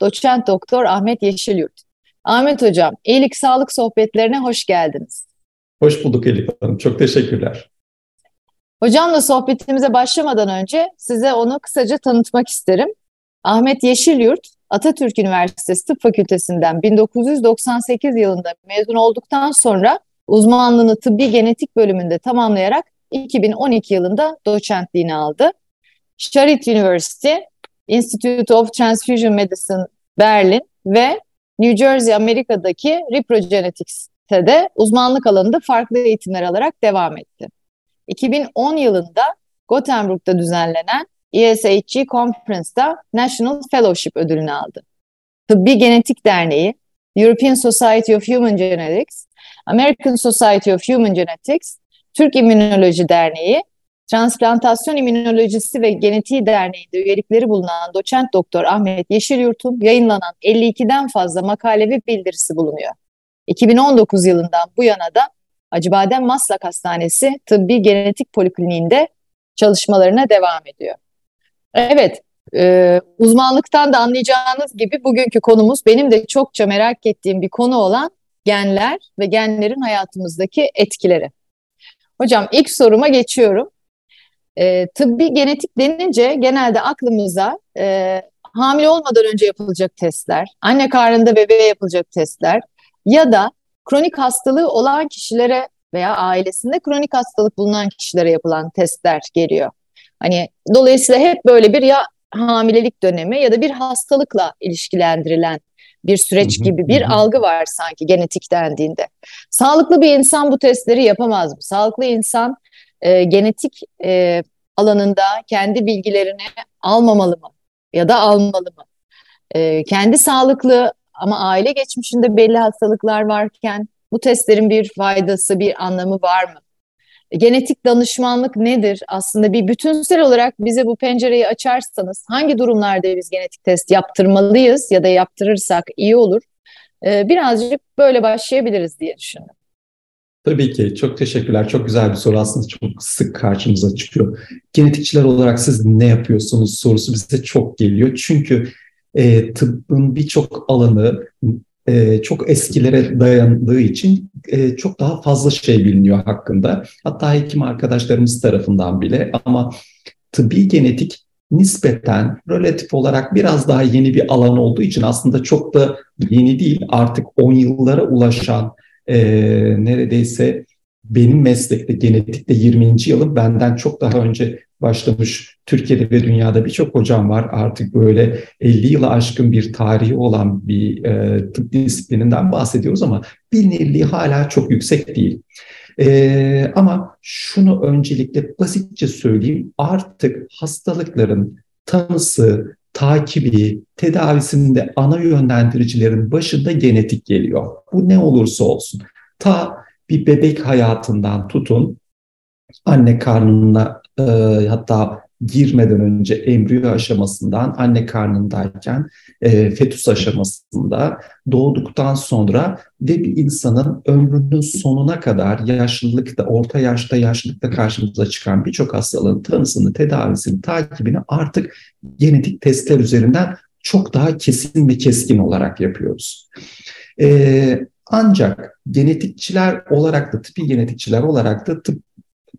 doçent doktor Ahmet Yeşilyurt. Ahmet Hocam, iyilik sağlık sohbetlerine hoş geldiniz. Hoş bulduk Elif Hanım, çok teşekkürler. Hocamla sohbetimize başlamadan önce size onu kısaca tanıtmak isterim. Ahmet Yeşilyurt, Atatürk Üniversitesi Tıp Fakültesinden 1998 yılında mezun olduktan sonra uzmanlığını tıbbi genetik bölümünde tamamlayarak 2012 yılında doçentliğini aldı. Charité University, Institute of Transfusion Medicine Berlin ve New Jersey Amerika'daki Reprogenetics'te de uzmanlık alanında farklı eğitimler alarak devam etti. 2010 yılında Gothenburg'da düzenlenen ESHG Conference'da National Fellowship ödülünü aldı. Tıbbi Genetik Derneği, European Society of Human Genetics, American Society of Human Genetics, Türk İmmünoloji Derneği Transplantasyon İmmünolojisi ve Genetiği Derneği'nde üyelikleri bulunan doçent doktor Ahmet Yeşilyurt'un yayınlanan 52'den fazla makale ve bildirisi bulunuyor. 2019 yılından bu yana da Acıbadem Maslak Hastanesi Tıbbi Genetik Polikliniğinde çalışmalarına devam ediyor. Evet, e, uzmanlıktan da anlayacağınız gibi bugünkü konumuz benim de çokça merak ettiğim bir konu olan genler ve genlerin hayatımızdaki etkileri. Hocam ilk soruma geçiyorum. E, tıbbi genetik denince genelde aklımıza e, hamile olmadan önce yapılacak testler, anne karnında bebeğe yapılacak testler ya da kronik hastalığı olan kişilere veya ailesinde kronik hastalık bulunan kişilere yapılan testler geliyor. Hani dolayısıyla hep böyle bir ya hamilelik dönemi ya da bir hastalıkla ilişkilendirilen bir süreç gibi bir algı var sanki genetik dendiğinde. Sağlıklı bir insan bu testleri yapamaz mı? Sağlıklı insan e, genetik e, alanında kendi bilgilerini almamalı mı? Ya da almalı mı? E, kendi sağlıklı ama aile geçmişinde belli hastalıklar varken bu testlerin bir faydası, bir anlamı var mı? Genetik danışmanlık nedir? Aslında bir bütünsel olarak bize bu pencereyi açarsanız hangi durumlarda biz genetik test yaptırmalıyız ya da yaptırırsak iyi olur? Ee, birazcık böyle başlayabiliriz diye düşündüm. Tabii ki. Çok teşekkürler. Çok güzel bir soru. Aslında çok sık karşımıza çıkıyor. Genetikçiler olarak siz ne yapıyorsunuz sorusu bize çok geliyor. Çünkü e, tıbbın birçok alanı e, çok eskilere dayandığı için e, çok daha fazla şey biliniyor hakkında. Hatta hekim arkadaşlarımız tarafından bile ama tıbbi genetik nispeten relatif olarak biraz daha yeni bir alan olduğu için aslında çok da yeni değil artık 10 yıllara ulaşan e, neredeyse benim meslekte genetikte 20. yılım benden çok daha önce başlamış Türkiye'de ve dünyada birçok hocam var. Artık böyle 50 yıla aşkın bir tarihi olan bir e, tıp disiplininden bahsediyoruz ama bilinirliği hala çok yüksek değil. E, ama şunu öncelikle basitçe söyleyeyim. Artık hastalıkların tanısı, takibi, tedavisinde ana yönlendiricilerin başında genetik geliyor. Bu ne olursa olsun. Ta bir bebek hayatından tutun, anne karnına e, hatta girmeden önce embriyo aşamasından anne karnındayken e, fetüs aşamasında doğduktan sonra ve bir insanın ömrünün sonuna kadar yaşlılıkta, orta yaşta, yaşlılıkta karşımıza çıkan birçok hastalığın tanısını, tedavisini, takibini artık genetik testler üzerinden çok daha kesin ve keskin olarak yapıyoruz. Ee, ancak genetikçiler olarak da, tıbbi genetikçiler olarak da tıp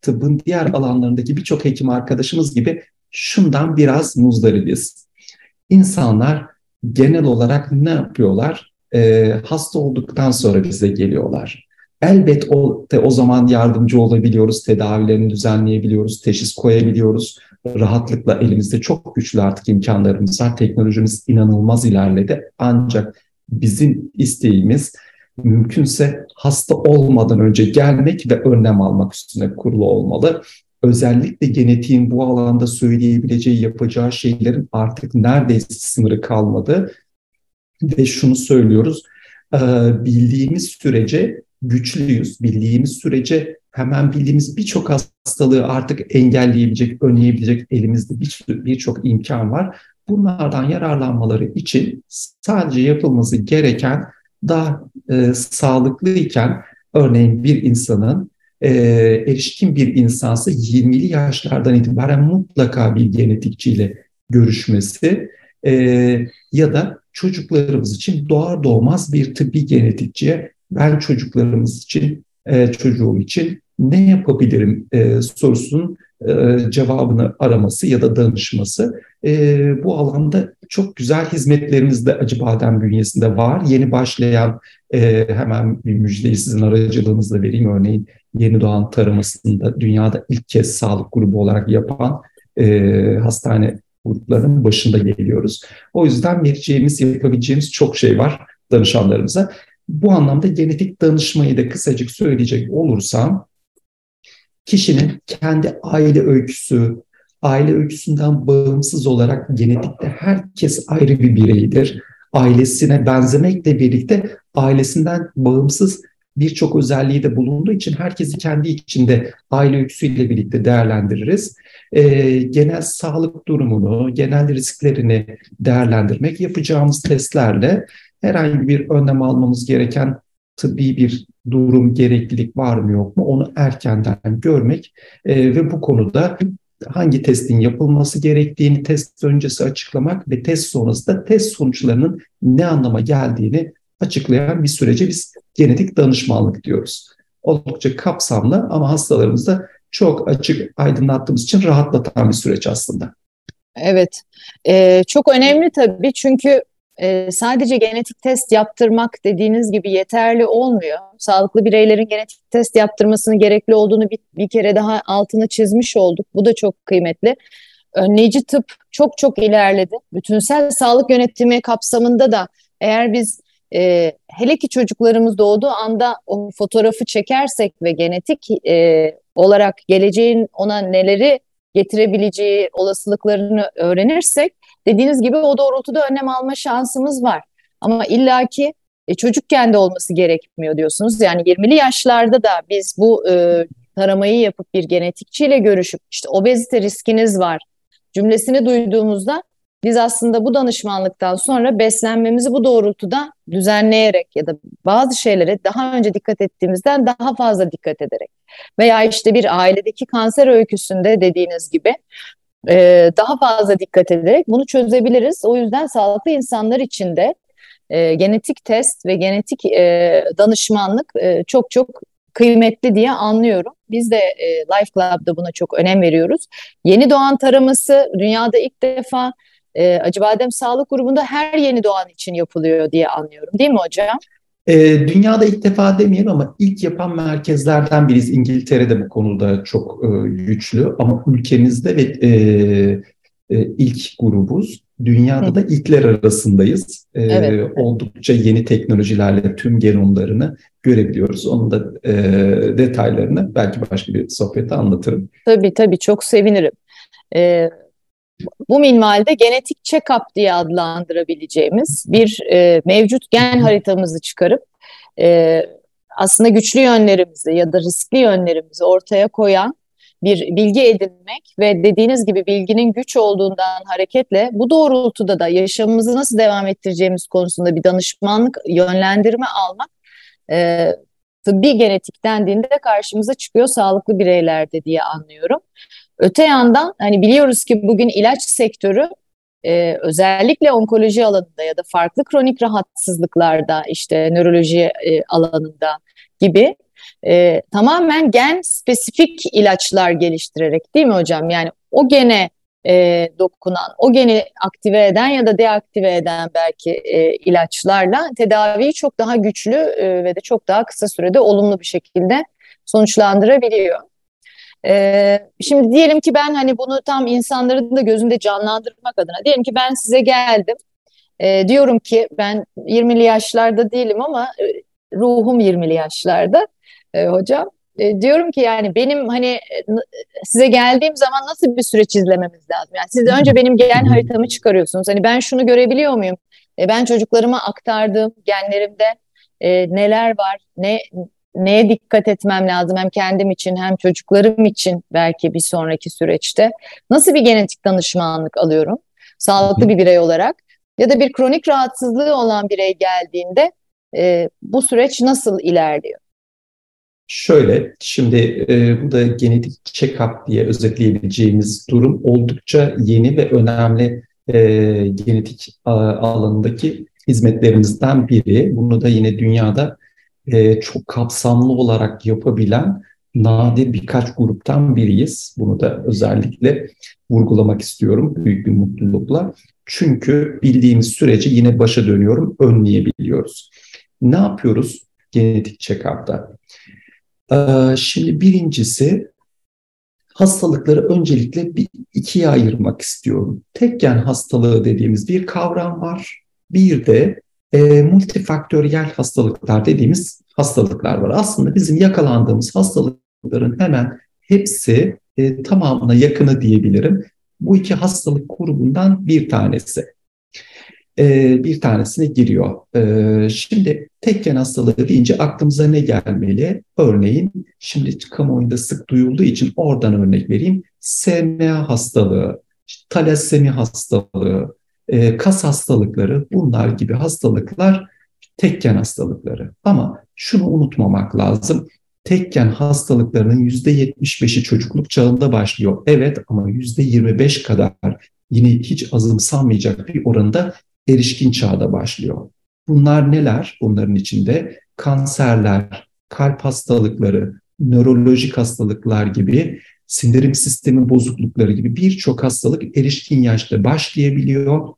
tıbbın diğer alanlarındaki birçok hekim arkadaşımız gibi şundan biraz muzdaribiz. İnsanlar genel olarak ne yapıyorlar? E, hasta olduktan sonra bize geliyorlar. Elbet o, de o zaman yardımcı olabiliyoruz, tedavilerini düzenleyebiliyoruz, teşhis koyabiliyoruz. Rahatlıkla elimizde çok güçlü artık imkanlarımız var. Teknolojimiz inanılmaz ilerledi. Ancak bizim isteğimiz mümkünse hasta olmadan önce gelmek ve önlem almak üstüne kurulu olmalı. Özellikle genetiğin bu alanda söyleyebileceği, yapacağı şeylerin artık neredeyse sınırı kalmadı. ve şunu söylüyoruz. Bildiğimiz sürece güçlüyüz. Bildiğimiz sürece hemen bildiğimiz birçok hastalığı artık engelleyebilecek, önleyebilecek elimizde birçok bir imkan var. Bunlardan yararlanmaları için sadece yapılması gereken daha e, sağlıklı iken örneğin bir insanın e, erişkin bir insansa 20'li yaşlardan itibaren mutlaka bir genetikçiyle görüşmesi e, ya da çocuklarımız için doğar doğmaz bir tıbbi genetikçiye ben çocuklarımız için, e, çocuğum için ne yapabilirim e, sorusunun e, cevabını araması ya da danışması. E, bu alanda çok güzel hizmetlerimiz de Acıbadem bünyesinde var. Yeni başlayan e, hemen bir müjdeyi sizin aracılığınızla vereyim. Örneğin yeni doğan taramasında dünyada ilk kez sağlık grubu olarak yapan e, hastane gruplarının başında geliyoruz. O yüzden vereceğimiz, yapabileceğimiz çok şey var danışanlarımıza. Bu anlamda genetik danışmayı da kısacık söyleyecek olursam, kişinin kendi aile öyküsü, aile öyküsünden bağımsız olarak genetikte herkes ayrı bir bireydir. Ailesine benzemekle birlikte ailesinden bağımsız birçok özelliği de bulunduğu için herkesi kendi içinde aile öyküsüyle birlikte değerlendiririz. E, genel sağlık durumunu, genel risklerini değerlendirmek yapacağımız testlerle herhangi bir önlem almamız gereken tıbbi bir durum, gereklilik var mı yok mu onu erkenden görmek e, ve bu konuda hangi testin yapılması gerektiğini test öncesi açıklamak ve test sonrasında test sonuçlarının ne anlama geldiğini açıklayan bir sürece biz genetik danışmanlık diyoruz. Oldukça kapsamlı ama hastalarımızda çok açık aydınlattığımız için rahatlatan bir süreç aslında. Evet, ee, çok önemli tabii çünkü e, sadece genetik test yaptırmak dediğiniz gibi yeterli olmuyor. Sağlıklı bireylerin genetik test yaptırmasını gerekli olduğunu bir, bir kere daha altını çizmiş olduk. Bu da çok kıymetli. Önleyici tıp çok çok ilerledi. Bütünsel sağlık yönetimi kapsamında da eğer biz e, hele ki çocuklarımız doğduğu anda o fotoğrafı çekersek ve genetik e, olarak geleceğin ona neleri getirebileceği olasılıklarını öğrenirsek dediğiniz gibi o doğrultuda önlem alma şansımız var. Ama illaki e, çocukken de olması gerekmiyor diyorsunuz. Yani 20'li yaşlarda da biz bu e, taramayı yapıp bir genetikçiyle görüşüp işte obezite riskiniz var cümlesini duyduğumuzda biz aslında bu danışmanlıktan sonra beslenmemizi bu doğrultuda düzenleyerek ya da bazı şeylere daha önce dikkat ettiğimizden daha fazla dikkat ederek veya işte bir ailedeki kanser öyküsünde dediğiniz gibi e, daha fazla dikkat ederek bunu çözebiliriz. O yüzden sağlıklı insanlar için de e, genetik test ve genetik e, danışmanlık e, çok çok kıymetli diye anlıyorum. Biz de e, Life Club'da buna çok önem veriyoruz. Yeni doğan taraması dünyada ilk defa e, Acıbadem Sağlık Grubu'nda her yeni doğan için yapılıyor diye anlıyorum. Değil mi hocam? E, dünyada ilk defa demeyelim ama ilk yapan merkezlerden biriyiz. İngiltere'de bu konuda çok e, güçlü ama ülkemizde ve e, e, ilk grubuz. Dünyada da ilkler arasındayız. E, evet. Oldukça yeni teknolojilerle tüm genomlarını görebiliyoruz. Onun da e, detaylarını belki başka bir sohbette anlatırım. Tabii tabii çok sevinirim. E, bu minvalde genetik check-up diye adlandırabileceğimiz bir e, mevcut gen haritamızı çıkarıp e, aslında güçlü yönlerimizi ya da riskli yönlerimizi ortaya koyan bir bilgi edinmek ve dediğiniz gibi bilginin güç olduğundan hareketle bu doğrultuda da yaşamımızı nasıl devam ettireceğimiz konusunda bir danışmanlık, yönlendirme almak e, tıbbi genetik dendiğinde karşımıza çıkıyor sağlıklı bireylerde diye anlıyorum. Öte yandan hani biliyoruz ki bugün ilaç sektörü e, özellikle onkoloji alanında ya da farklı kronik rahatsızlıklarda işte nöroloji e, alanında gibi e, tamamen gen spesifik ilaçlar geliştirerek değil mi hocam? Yani o gene e, dokunan, o geni aktive eden ya da deaktive eden belki e, ilaçlarla tedaviyi çok daha güçlü e, ve de çok daha kısa sürede olumlu bir şekilde sonuçlandırabiliyor. Ee, şimdi diyelim ki ben hani bunu tam insanların da gözünde canlandırmak adına diyelim ki ben size geldim. Ee, diyorum ki ben 20'li yaşlarda değilim ama e, ruhum 20'li yaşlarda e, hocam. E, diyorum ki yani benim hani e, size geldiğim zaman nasıl bir süreç izlememiz lazım? Yani siz önce benim gen haritamı çıkarıyorsunuz. Hani ben şunu görebiliyor muyum? Ben çocuklarıma aktardığım genlerimde neler var, ne neye dikkat etmem lazım hem kendim için hem çocuklarım için belki bir sonraki süreçte. Nasıl bir genetik danışmanlık alıyorum sağlıklı bir birey olarak ya da bir kronik rahatsızlığı olan birey geldiğinde e, bu süreç nasıl ilerliyor? Şöyle, şimdi e, bu da genetik check-up diye özetleyebileceğimiz durum oldukça yeni ve önemli e, genetik a, alanındaki hizmetlerimizden biri. Bunu da yine dünyada e, çok kapsamlı olarak yapabilen nadir birkaç gruptan biriyiz. Bunu da özellikle vurgulamak istiyorum büyük bir mutlulukla. Çünkü bildiğimiz süreci yine başa dönüyorum, önleyebiliyoruz. Ne yapıyoruz genetik check-up'ta? Ee, şimdi birincisi hastalıkları öncelikle bir ikiye ayırmak istiyorum. Tek gen hastalığı dediğimiz bir kavram var. Bir de e, multifaktöriyel hastalıklar dediğimiz hastalıklar var. Aslında bizim yakalandığımız hastalıkların hemen hepsi e, tamamına yakını diyebilirim. Bu iki hastalık grubundan bir tanesi. E, bir tanesine giriyor. E, şimdi tekken hastalığı deyince aklımıza ne gelmeli? Örneğin şimdi kamuoyunda sık duyulduğu için oradan örnek vereyim. SMA hastalığı, talasemi hastalığı, e, kas hastalıkları bunlar gibi hastalıklar tekken hastalıkları. Ama şunu unutmamak lazım. Tekken hastalıklarının %75'i çocukluk çağında başlıyor. Evet ama %25 kadar yine hiç azımsanmayacak bir oranda erişkin çağda başlıyor. Bunlar neler? Bunların içinde kanserler, kalp hastalıkları, nörolojik hastalıklar gibi, sindirim sistemi bozuklukları gibi birçok hastalık erişkin yaşta başlayabiliyor.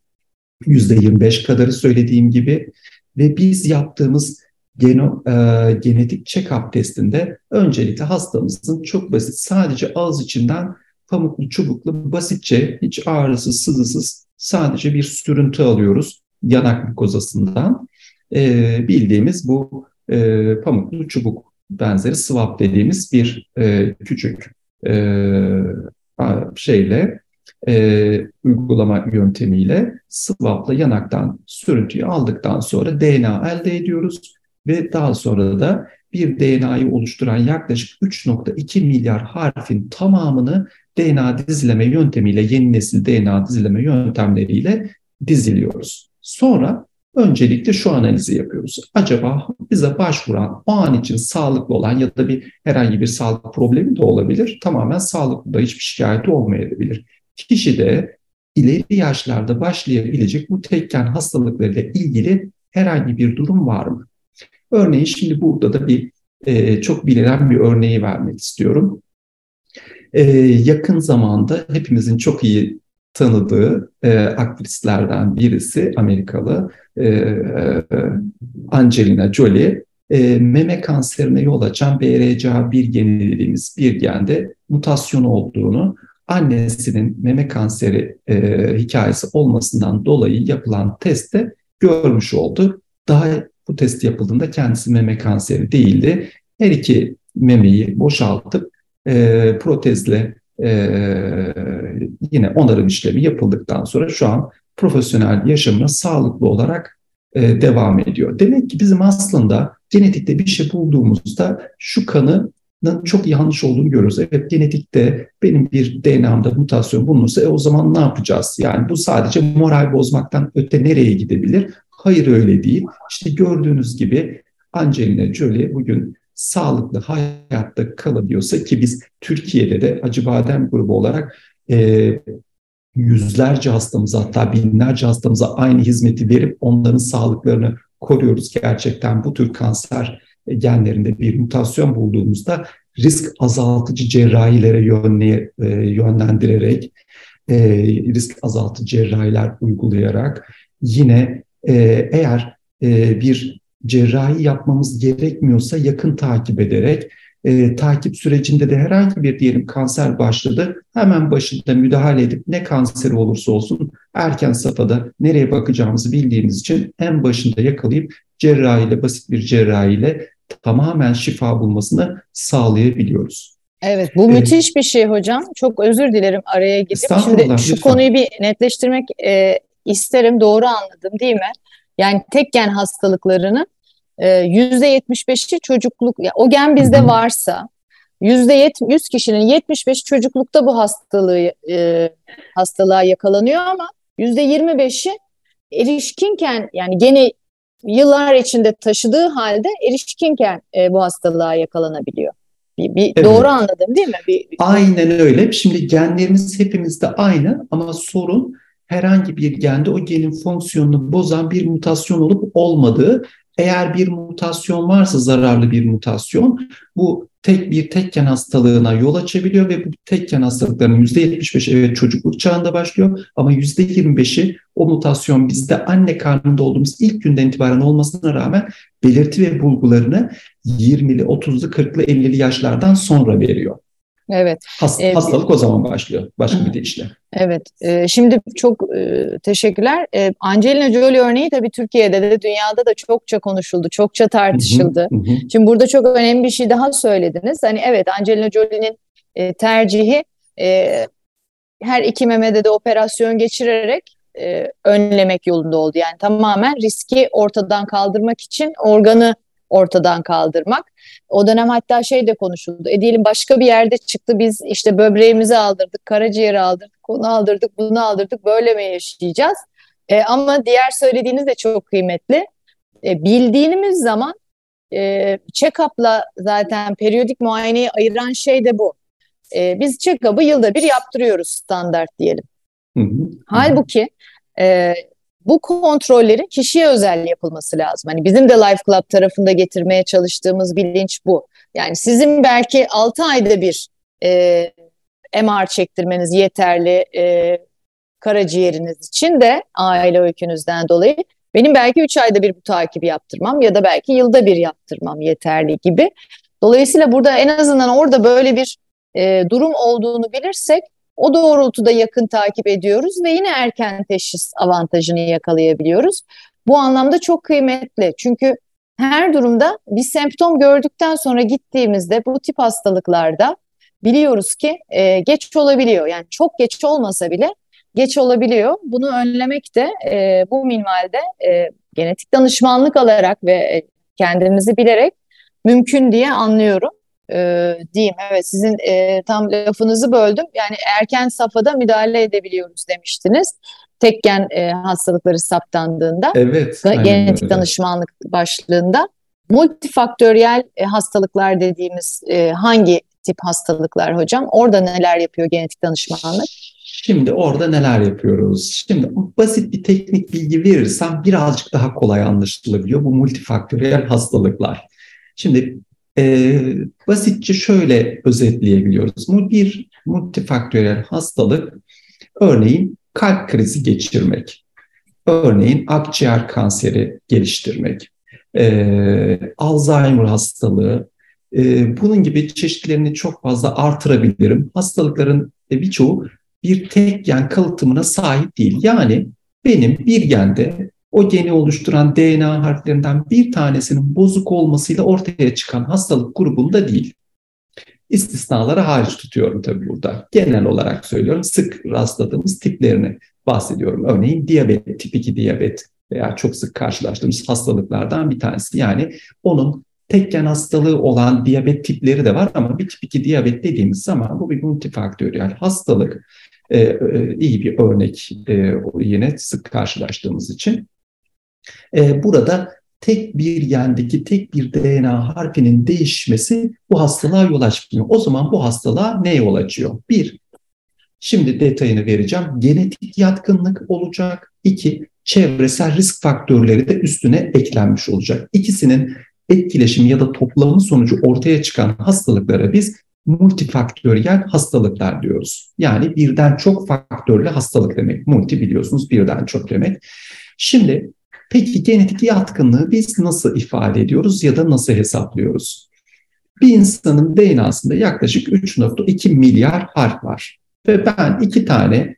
%25 kadarı söylediğim gibi ve biz yaptığımız geno, e, genetik check-up testinde öncelikle hastamızın çok basit sadece ağız içinden pamuklu çubuklu basitçe hiç ağrısız sızısız sadece bir sürüntü alıyoruz yanak mukozasından. E, bildiğimiz bu e, pamuklu çubuk benzeri swab dediğimiz bir e, küçük e, şeyle e, uygulama yöntemiyle swab'la yanaktan sürüntüyü aldıktan sonra DNA elde ediyoruz ve daha sonra da bir DNA'yı oluşturan yaklaşık 3.2 milyar harfin tamamını DNA dizileme yöntemiyle yeni nesil DNA dizileme yöntemleriyle diziliyoruz. Sonra öncelikle şu analizi yapıyoruz. Acaba bize başvuran o an için sağlıklı olan ya da bir herhangi bir sağlık problemi de olabilir. Tamamen sağlıklı da hiçbir şikayeti olmayabilir. Kişide ileri yaşlarda başlayabilecek bu tekken hastalıklarıyla ilgili herhangi bir durum var mı? Örneğin şimdi burada da bir e, çok bilinen bir örneği vermek istiyorum. E, yakın zamanda hepimizin çok iyi tanıdığı e, aktrislerden birisi Amerikalı e, Angelina Jolie e, meme kanserine yol açan BRCA1 geni dediğimiz bir gende mutasyon olduğunu annesinin meme kanseri e, hikayesi olmasından dolayı yapılan testte görmüş oldu. Daha bu test yapıldığında kendisi meme kanseri değildi. Her iki memeyi boşaltıp e, protezle e, yine onarım işlemi yapıldıktan sonra şu an profesyonel yaşamına sağlıklı olarak e, devam ediyor. Demek ki bizim aslında genetikte bir şey bulduğumuzda şu kanı çok yanlış olduğunu görüyoruz. Evet genetikte benim bir DNA'mda mutasyon bulunursa e, o zaman ne yapacağız? Yani bu sadece moral bozmaktan öte nereye gidebilir? Hayır öyle değil. İşte gördüğünüz gibi Angelina Jolie bugün sağlıklı hayatta kalabiliyorsa ki biz Türkiye'de de Acıbadem grubu olarak e, yüzlerce hastamıza hatta binlerce hastamıza aynı hizmeti verip onların sağlıklarını koruyoruz. Gerçekten bu tür kanser genlerinde bir mutasyon bulduğumuzda risk azaltıcı cerrahilere yönle, e, yönlendirerek, e, risk azaltıcı cerrahiler uygulayarak yine e, eğer e, bir cerrahi yapmamız gerekmiyorsa yakın takip ederek e, takip sürecinde de herhangi bir diyelim kanser başladı hemen başında müdahale edip ne kanseri olursa olsun erken safhada nereye bakacağımızı bildiğimiz için en başında yakalayıp cerrahiyle basit bir cerrahiyle tamamen şifa bulmasını sağlayabiliyoruz. Evet bu ee, müthiş bir şey hocam. Çok özür dilerim araya girip. Şimdi şu lütfen. konuyu bir netleştirmek e, isterim doğru anladım değil mi? Yani tek gen hastalıklarının %75'i çocukluk, ya o gen bizde varsa %100 kişinin 75 çocuklukta bu hastalığı e, hastalığa yakalanıyor ama %25'i erişkinken yani gene yıllar içinde taşıdığı halde erişkinken e, bu hastalığa yakalanabiliyor. Bir, bir evet. Doğru anladım değil mi? Bir, Aynen öyle. Şimdi genlerimiz hepimizde aynı ama sorun herhangi bir gende o genin fonksiyonunu bozan bir mutasyon olup olmadığı. Eğer bir mutasyon varsa zararlı bir mutasyon bu tek bir tekken hastalığına yol açabiliyor ve bu tekken hastalıkların %75'i evet çocukluk çağında başlıyor ama %25'i o mutasyon bizde anne karnında olduğumuz ilk günden itibaren olmasına rağmen belirti ve bulgularını 20'li, 30'lu, 40'lı, 50'li yaşlardan sonra veriyor. Evet. Hast, ee, hastalık o zaman başlıyor. Başka bir deyişle. Evet. E, şimdi çok e, teşekkürler. E, Angelina Jolie örneği tabii Türkiye'de de dünyada da çokça konuşuldu. Çokça tartışıldı. Hı hı, hı. Şimdi burada çok önemli bir şey daha söylediniz. Hani evet Angelina Jolie'nin e, tercihi e, her iki memede de operasyon geçirerek e, önlemek yolunda oldu. Yani tamamen riski ortadan kaldırmak için organı ortadan kaldırmak. O dönem hatta şey de konuşuldu. E diyelim başka bir yerde çıktı biz işte böbreğimizi aldırdık, karaciğeri aldırdık, onu aldırdık, bunu aldırdık böyle mi yaşayacağız? E, ama diğer söylediğiniz de çok kıymetli. E, bildiğimiz zaman e, check-up'la zaten periyodik muayeneyi ayıran şey de bu. E, biz check-up'ı yılda bir yaptırıyoruz standart diyelim. Hı hı. Halbuki e, bu kontrollerin kişiye özel yapılması lazım. Hani bizim de Life Club tarafında getirmeye çalıştığımız bilinç bu. Yani sizin belki 6 ayda bir e, MR çektirmeniz yeterli e, karaciğeriniz için de aile öykünüzden dolayı. Benim belki 3 ayda bir bu takibi yaptırmam ya da belki yılda bir yaptırmam yeterli gibi. Dolayısıyla burada en azından orada böyle bir e, durum olduğunu bilirsek o doğrultuda yakın takip ediyoruz ve yine erken teşhis avantajını yakalayabiliyoruz. Bu anlamda çok kıymetli. Çünkü her durumda bir semptom gördükten sonra gittiğimizde bu tip hastalıklarda biliyoruz ki e, geç olabiliyor. Yani çok geç olmasa bile geç olabiliyor. Bunu önlemek de e, bu minvalde e, genetik danışmanlık alarak ve e, kendimizi bilerek mümkün diye anlıyorum e, diyeyim. Evet sizin e, tam lafınızı böldüm. Yani erken safhada müdahale edebiliyoruz demiştiniz. Tekken e, hastalıkları saptandığında. Evet. Genetik öyle. danışmanlık başlığında. Multifaktöriyel e, hastalıklar dediğimiz e, hangi tip hastalıklar hocam? Orada neler yapıyor genetik danışmanlık? Şimdi orada neler yapıyoruz? Şimdi basit bir teknik bilgi verirsem birazcık daha kolay anlaşılabiliyor bu multifaktöriyel hastalıklar. Şimdi e, basitçe şöyle özetleyebiliyoruz. Bu bir multifaktörel hastalık, örneğin kalp krizi geçirmek, örneğin akciğer kanseri geliştirmek, e, Alzheimer hastalığı, e, bunun gibi çeşitlerini çok fazla artırabilirim. Hastalıkların birçoğu bir tek gen kalıtımına sahip değil. Yani benim bir gende o geni oluşturan DNA harflerinden bir tanesinin bozuk olmasıyla ortaya çıkan hastalık grubunda değil. İstisnaları hariç tutuyorum tabii burada. Genel olarak söylüyorum sık rastladığımız tiplerini bahsediyorum. Örneğin diyabet, tip 2 diyabet veya çok sık karşılaştığımız hastalıklardan bir tanesi. Yani onun tekken hastalığı olan diyabet tipleri de var ama bir tip 2 diyabet dediğimiz zaman bu bir multifaktöriyel hastalık. Ee, e, iyi bir örnek e, yine sık karşılaştığımız için. E, burada tek bir yendeki tek bir DNA harfinin değişmesi bu hastalığa yol açmıyor. O zaman bu hastalığa ne yol açıyor? Bir, şimdi detayını vereceğim. Genetik yatkınlık olacak. İki, çevresel risk faktörleri de üstüne eklenmiş olacak. İkisinin etkileşimi ya da toplamı sonucu ortaya çıkan hastalıklara biz multifaktöriyel hastalıklar diyoruz. Yani birden çok faktörlü hastalık demek. Multi biliyorsunuz birden çok demek. Şimdi Peki genetik yatkınlığı biz nasıl ifade ediyoruz ya da nasıl hesaplıyoruz? Bir insanın DNA'sında yaklaşık 3.2 milyar harf var. Ve ben iki tane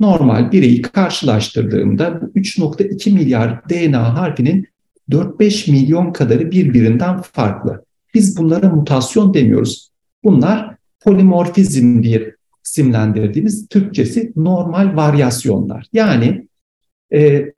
normal bireyi karşılaştırdığımda 3.2 milyar DNA harfinin 4-5 milyon kadarı birbirinden farklı. Biz bunlara mutasyon demiyoruz. Bunlar polimorfizm diye isimlendirdiğimiz Türkçesi normal varyasyonlar. Yani E,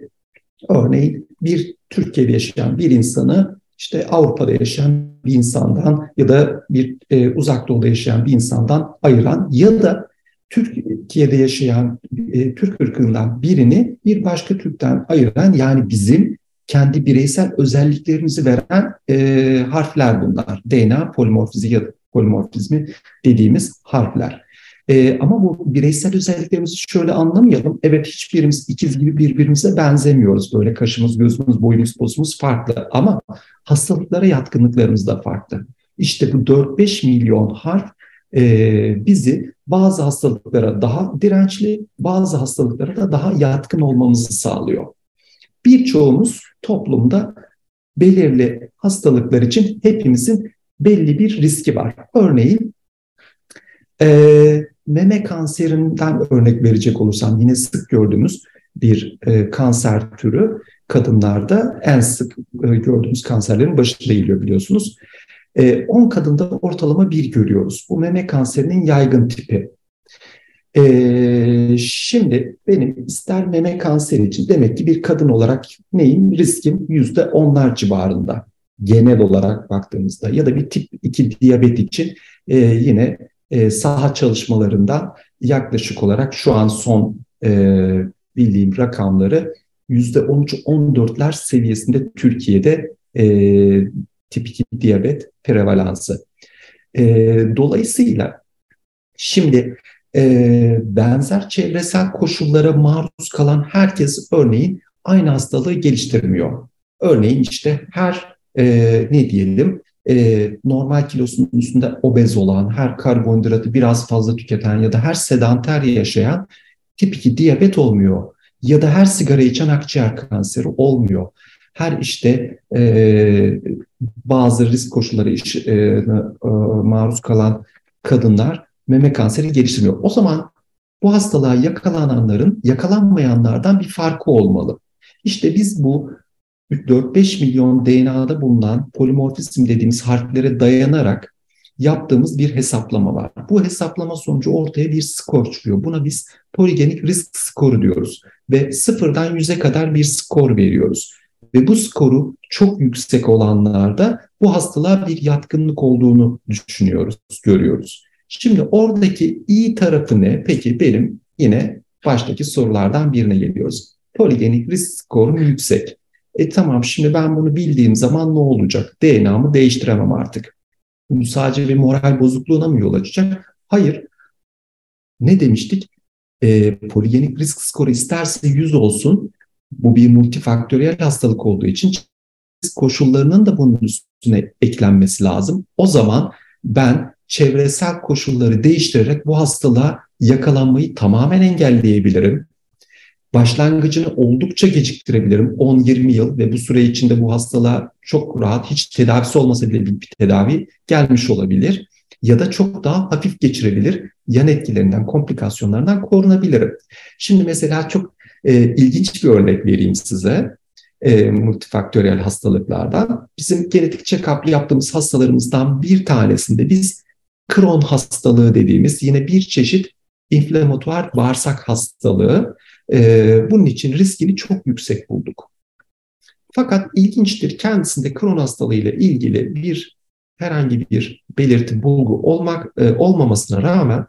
örneğin bir Türkiye'de yaşayan bir insanı işte Avrupa'da yaşayan bir insandan ya da bir e, uzak doğuda yaşayan bir insandan ayıran ya da Türkiye'de yaşayan e, Türk ırkından birini bir başka Türk'ten ayıran yani bizim kendi bireysel özelliklerimizi veren e, harfler bunlar. DNA polimorfizi ya polimorfizmi dediğimiz harfler. E, ama bu bireysel özelliklerimizi şöyle anlamayalım. Evet hiçbirimiz ikiz gibi birbirimize benzemiyoruz. Böyle kaşımız, gözümüz, boyumuz, posumuz farklı. Ama hastalıklara yatkınlıklarımız da farklı. İşte bu 4-5 milyon harf e, bizi bazı hastalıklara daha dirençli, bazı hastalıklara da daha yatkın olmamızı sağlıyor. Birçoğumuz toplumda belirli hastalıklar için hepimizin belli bir riski var. Örneğin e, meme kanserinden örnek verecek olursam yine sık gördüğümüz bir e, kanser türü kadınlarda en sık e, gördüğümüz kanserlerin başında geliyor biliyorsunuz. 10 e, kadında ortalama bir görüyoruz. Bu meme kanserinin yaygın tipi. E, şimdi benim ister meme kanseri için demek ki bir kadın olarak neyim? Riskim yüzde onlar civarında genel olarak baktığımızda ya da bir tip 2 diyabet için e, yine e, saha çalışmalarından yaklaşık olarak şu an son e, bildiğim rakamları yüzde 13-14'ler seviyesinde Türkiye'de e, tip 2 diyabet prevalansı. E, dolayısıyla şimdi e, benzer çevresel koşullara maruz kalan herkes örneğin aynı hastalığı geliştirmiyor. Örneğin işte her e, ne diyelim e, normal kilosunun üstünde obez olan, her karbonhidratı biraz fazla tüketen ya da her sedanter yaşayan tip 2 diyabet olmuyor. Ya da her sigara içen akciğer kanseri olmuyor. Her işte e, bazı risk koşulları iş, e, e, maruz kalan kadınlar meme kanseri geliştirmiyor. O zaman bu hastalığa yakalananların yakalanmayanlardan bir farkı olmalı. İşte biz bu 4-5 milyon DNA'da bulunan polimorfizm dediğimiz harflere dayanarak yaptığımız bir hesaplama var. Bu hesaplama sonucu ortaya bir skor çıkıyor. Buna biz poligenik risk skoru diyoruz ve sıfırdan yüze kadar bir skor veriyoruz. Ve bu skoru çok yüksek olanlarda bu hastalığa bir yatkınlık olduğunu düşünüyoruz, görüyoruz. Şimdi oradaki iyi tarafı ne? Peki benim yine baştaki sorulardan birine geliyoruz. Poligenik risk skorum yüksek. E tamam şimdi ben bunu bildiğim zaman ne olacak? DNA'mı değiştiremem artık. Bu sadece bir moral bozukluğuna mı yol açacak? Hayır. Ne demiştik? E, poligenik risk skoru isterse 100 olsun. Bu bir multifaktöriyel hastalık olduğu için koşullarının da bunun üstüne eklenmesi lazım. O zaman ben çevresel koşulları değiştirerek bu hastalığa yakalanmayı tamamen engelleyebilirim başlangıcını oldukça geciktirebilirim. 10-20 yıl ve bu süre içinde bu hastalığa çok rahat hiç tedavisi olmasa bile bir tedavi gelmiş olabilir. Ya da çok daha hafif geçirebilir. Yan etkilerinden, komplikasyonlarından korunabilirim. Şimdi mesela çok e, ilginç bir örnek vereyim size. E, multifaktöriyel hastalıklardan. Bizim genetik check-up yaptığımız hastalarımızdan bir tanesinde biz Crohn hastalığı dediğimiz yine bir çeşit inflamatuar bağırsak hastalığı e, bunun için riskini çok yüksek bulduk. Fakat ilginçtir kendisinde Crohn hastalığı ile ilgili bir herhangi bir belirti, bulgu olmak e, olmamasına rağmen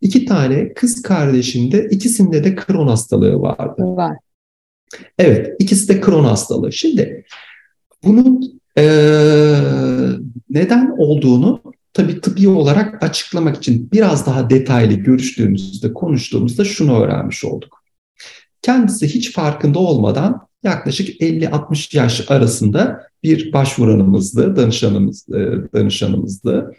iki tane kız kardeşinde ikisinde de Crohn hastalığı vardı. Var. Evet, ikisi de Crohn hastalığı. Şimdi bunun e, neden olduğunu tabii tıbbi olarak açıklamak için biraz daha detaylı görüştüğümüzde, konuştuğumuzda şunu öğrenmiş olduk. Kendisi hiç farkında olmadan yaklaşık 50-60 yaş arasında bir başvuranımızdı, danışanımız, e, danışanımızdı.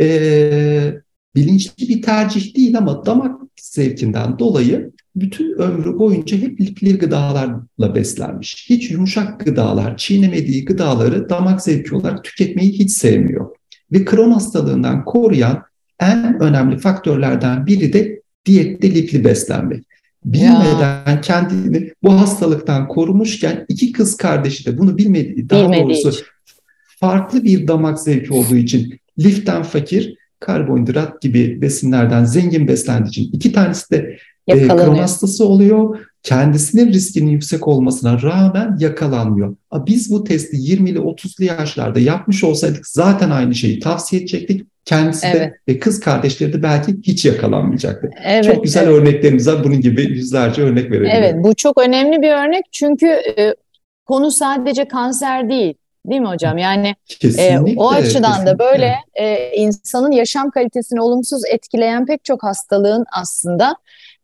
E, bilinçli bir tercih değil ama damak zevkinden dolayı bütün ömrü boyunca hep lifli gıdalarla beslenmiş. Hiç yumuşak gıdalar, çiğnemediği gıdaları damak zevki olarak tüketmeyi hiç sevmiyor. Ve kron hastalığından koruyan en önemli faktörlerden biri de diyette lifli beslenmek bilmeden ya. kendini bu hastalıktan korumuşken iki kız kardeşi de bunu bilmediği, daha Bilmediği doğrusu için. farklı bir damak zevki olduğu için liften fakir, karbonhidrat gibi besinlerden zengin beslendiği için iki tanesi de e, kron hastası oluyor kendisinin riskinin yüksek olmasına rağmen yakalanmıyor. Biz bu testi 20'li 30'lu yaşlarda yapmış olsaydık zaten aynı şeyi tavsiye edecektik. Kendisi evet. de ve kız kardeşleri de belki hiç yakalanmayacaktı. Evet, çok güzel evet. örneklerimiz var. Bunun gibi yüzlerce örnek verebilirim. Evet bu çok önemli bir örnek çünkü e, konu sadece kanser değil. Değil mi hocam? Yani e, o açıdan kesinlikle. da böyle e, insanın yaşam kalitesini olumsuz etkileyen pek çok hastalığın aslında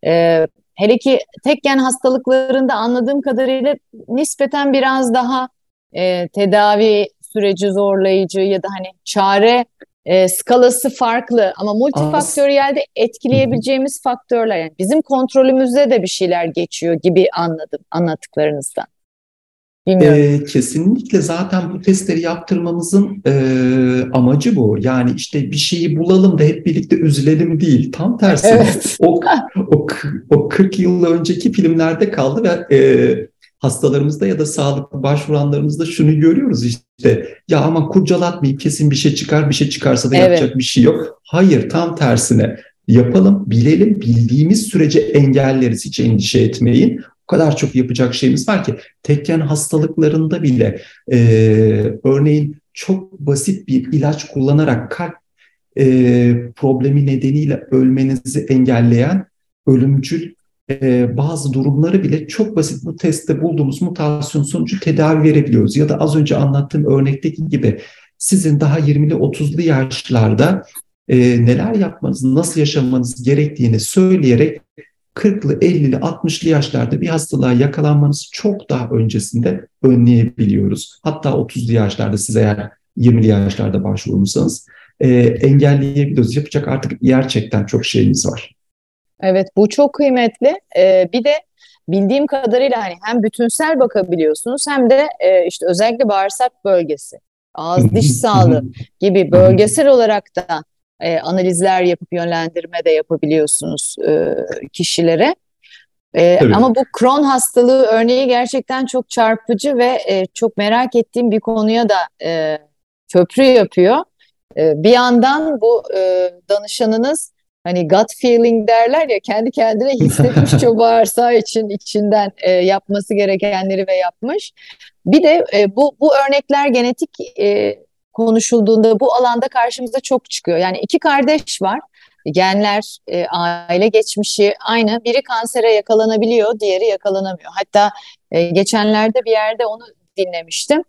e, hele ki tek gen hastalıklarında anladığım kadarıyla nispeten biraz daha e, tedavi süreci zorlayıcı ya da hani çare e, skalası farklı ama multifaktöriyelde etkileyebileceğimiz faktörler yani bizim kontrolümüzde de bir şeyler geçiyor gibi anladım anlattıklarınızdan. Bilmiyorum. E, kesinlikle zaten bu testleri yaptırmamızın e, amacı bu. Yani işte bir şeyi bulalım da hep birlikte üzülelim değil. Tam tersi. Evet. O, o, o 40 yıl önceki filmlerde kaldı ve e, hastalarımızda ya da sağlıklı başvuranlarımızda şunu görüyoruz işte. Ya ama kurcalatmayayım kesin bir şey çıkar bir şey çıkarsa da evet. yapacak bir şey yok. Hayır tam tersine yapalım, bilelim, bildiğimiz sürece engelleriz, hiç endişe etmeyin. O kadar çok yapacak şeyimiz var ki tekken hastalıklarında bile e, örneğin çok basit bir ilaç kullanarak kalp e, problemi nedeniyle ölmenizi engelleyen ölümcül e, bazı durumları bile çok basit bu testte bulduğumuz mutasyon sonucu tedavi verebiliyoruz. Ya da az önce anlattığım örnekteki gibi sizin daha 20'li 30'lu yaşlarda e, neler yapmanız, nasıl yaşamanız gerektiğini söyleyerek 40'lı, 50'li, 60'lı yaşlarda bir hastalığa yakalanmanızı çok daha öncesinde önleyebiliyoruz. Hatta 30'lu yaşlarda siz eğer 20'li yaşlarda başvurmuşsanız e, engelleyebiliyoruz. Yapacak artık gerçekten çok şeyimiz var. Evet bu çok kıymetli. Ee, bir de bildiğim kadarıyla hani hem bütünsel bakabiliyorsunuz hem de e, işte özellikle bağırsak bölgesi, ağız diş sağlığı gibi bölgesel olarak da e, analizler yapıp yönlendirme de yapabiliyorsunuz e, kişilere. E, ama bu Crohn hastalığı örneği gerçekten çok çarpıcı ve e, çok merak ettiğim bir konuya da e, köprü yapıyor. E, bir yandan bu e, danışanınız hani gut feeling derler ya kendi kendine hissetmiş o bağırsağı için içinden e, yapması gerekenleri ve yapmış. Bir de e, bu bu örnekler genetik e, konuşulduğunda bu alanda karşımıza çok çıkıyor. Yani iki kardeş var. Genler, e, aile geçmişi aynı. Biri kansere yakalanabiliyor, diğeri yakalanamıyor. Hatta e, geçenlerde bir yerde onu dinlemiştim.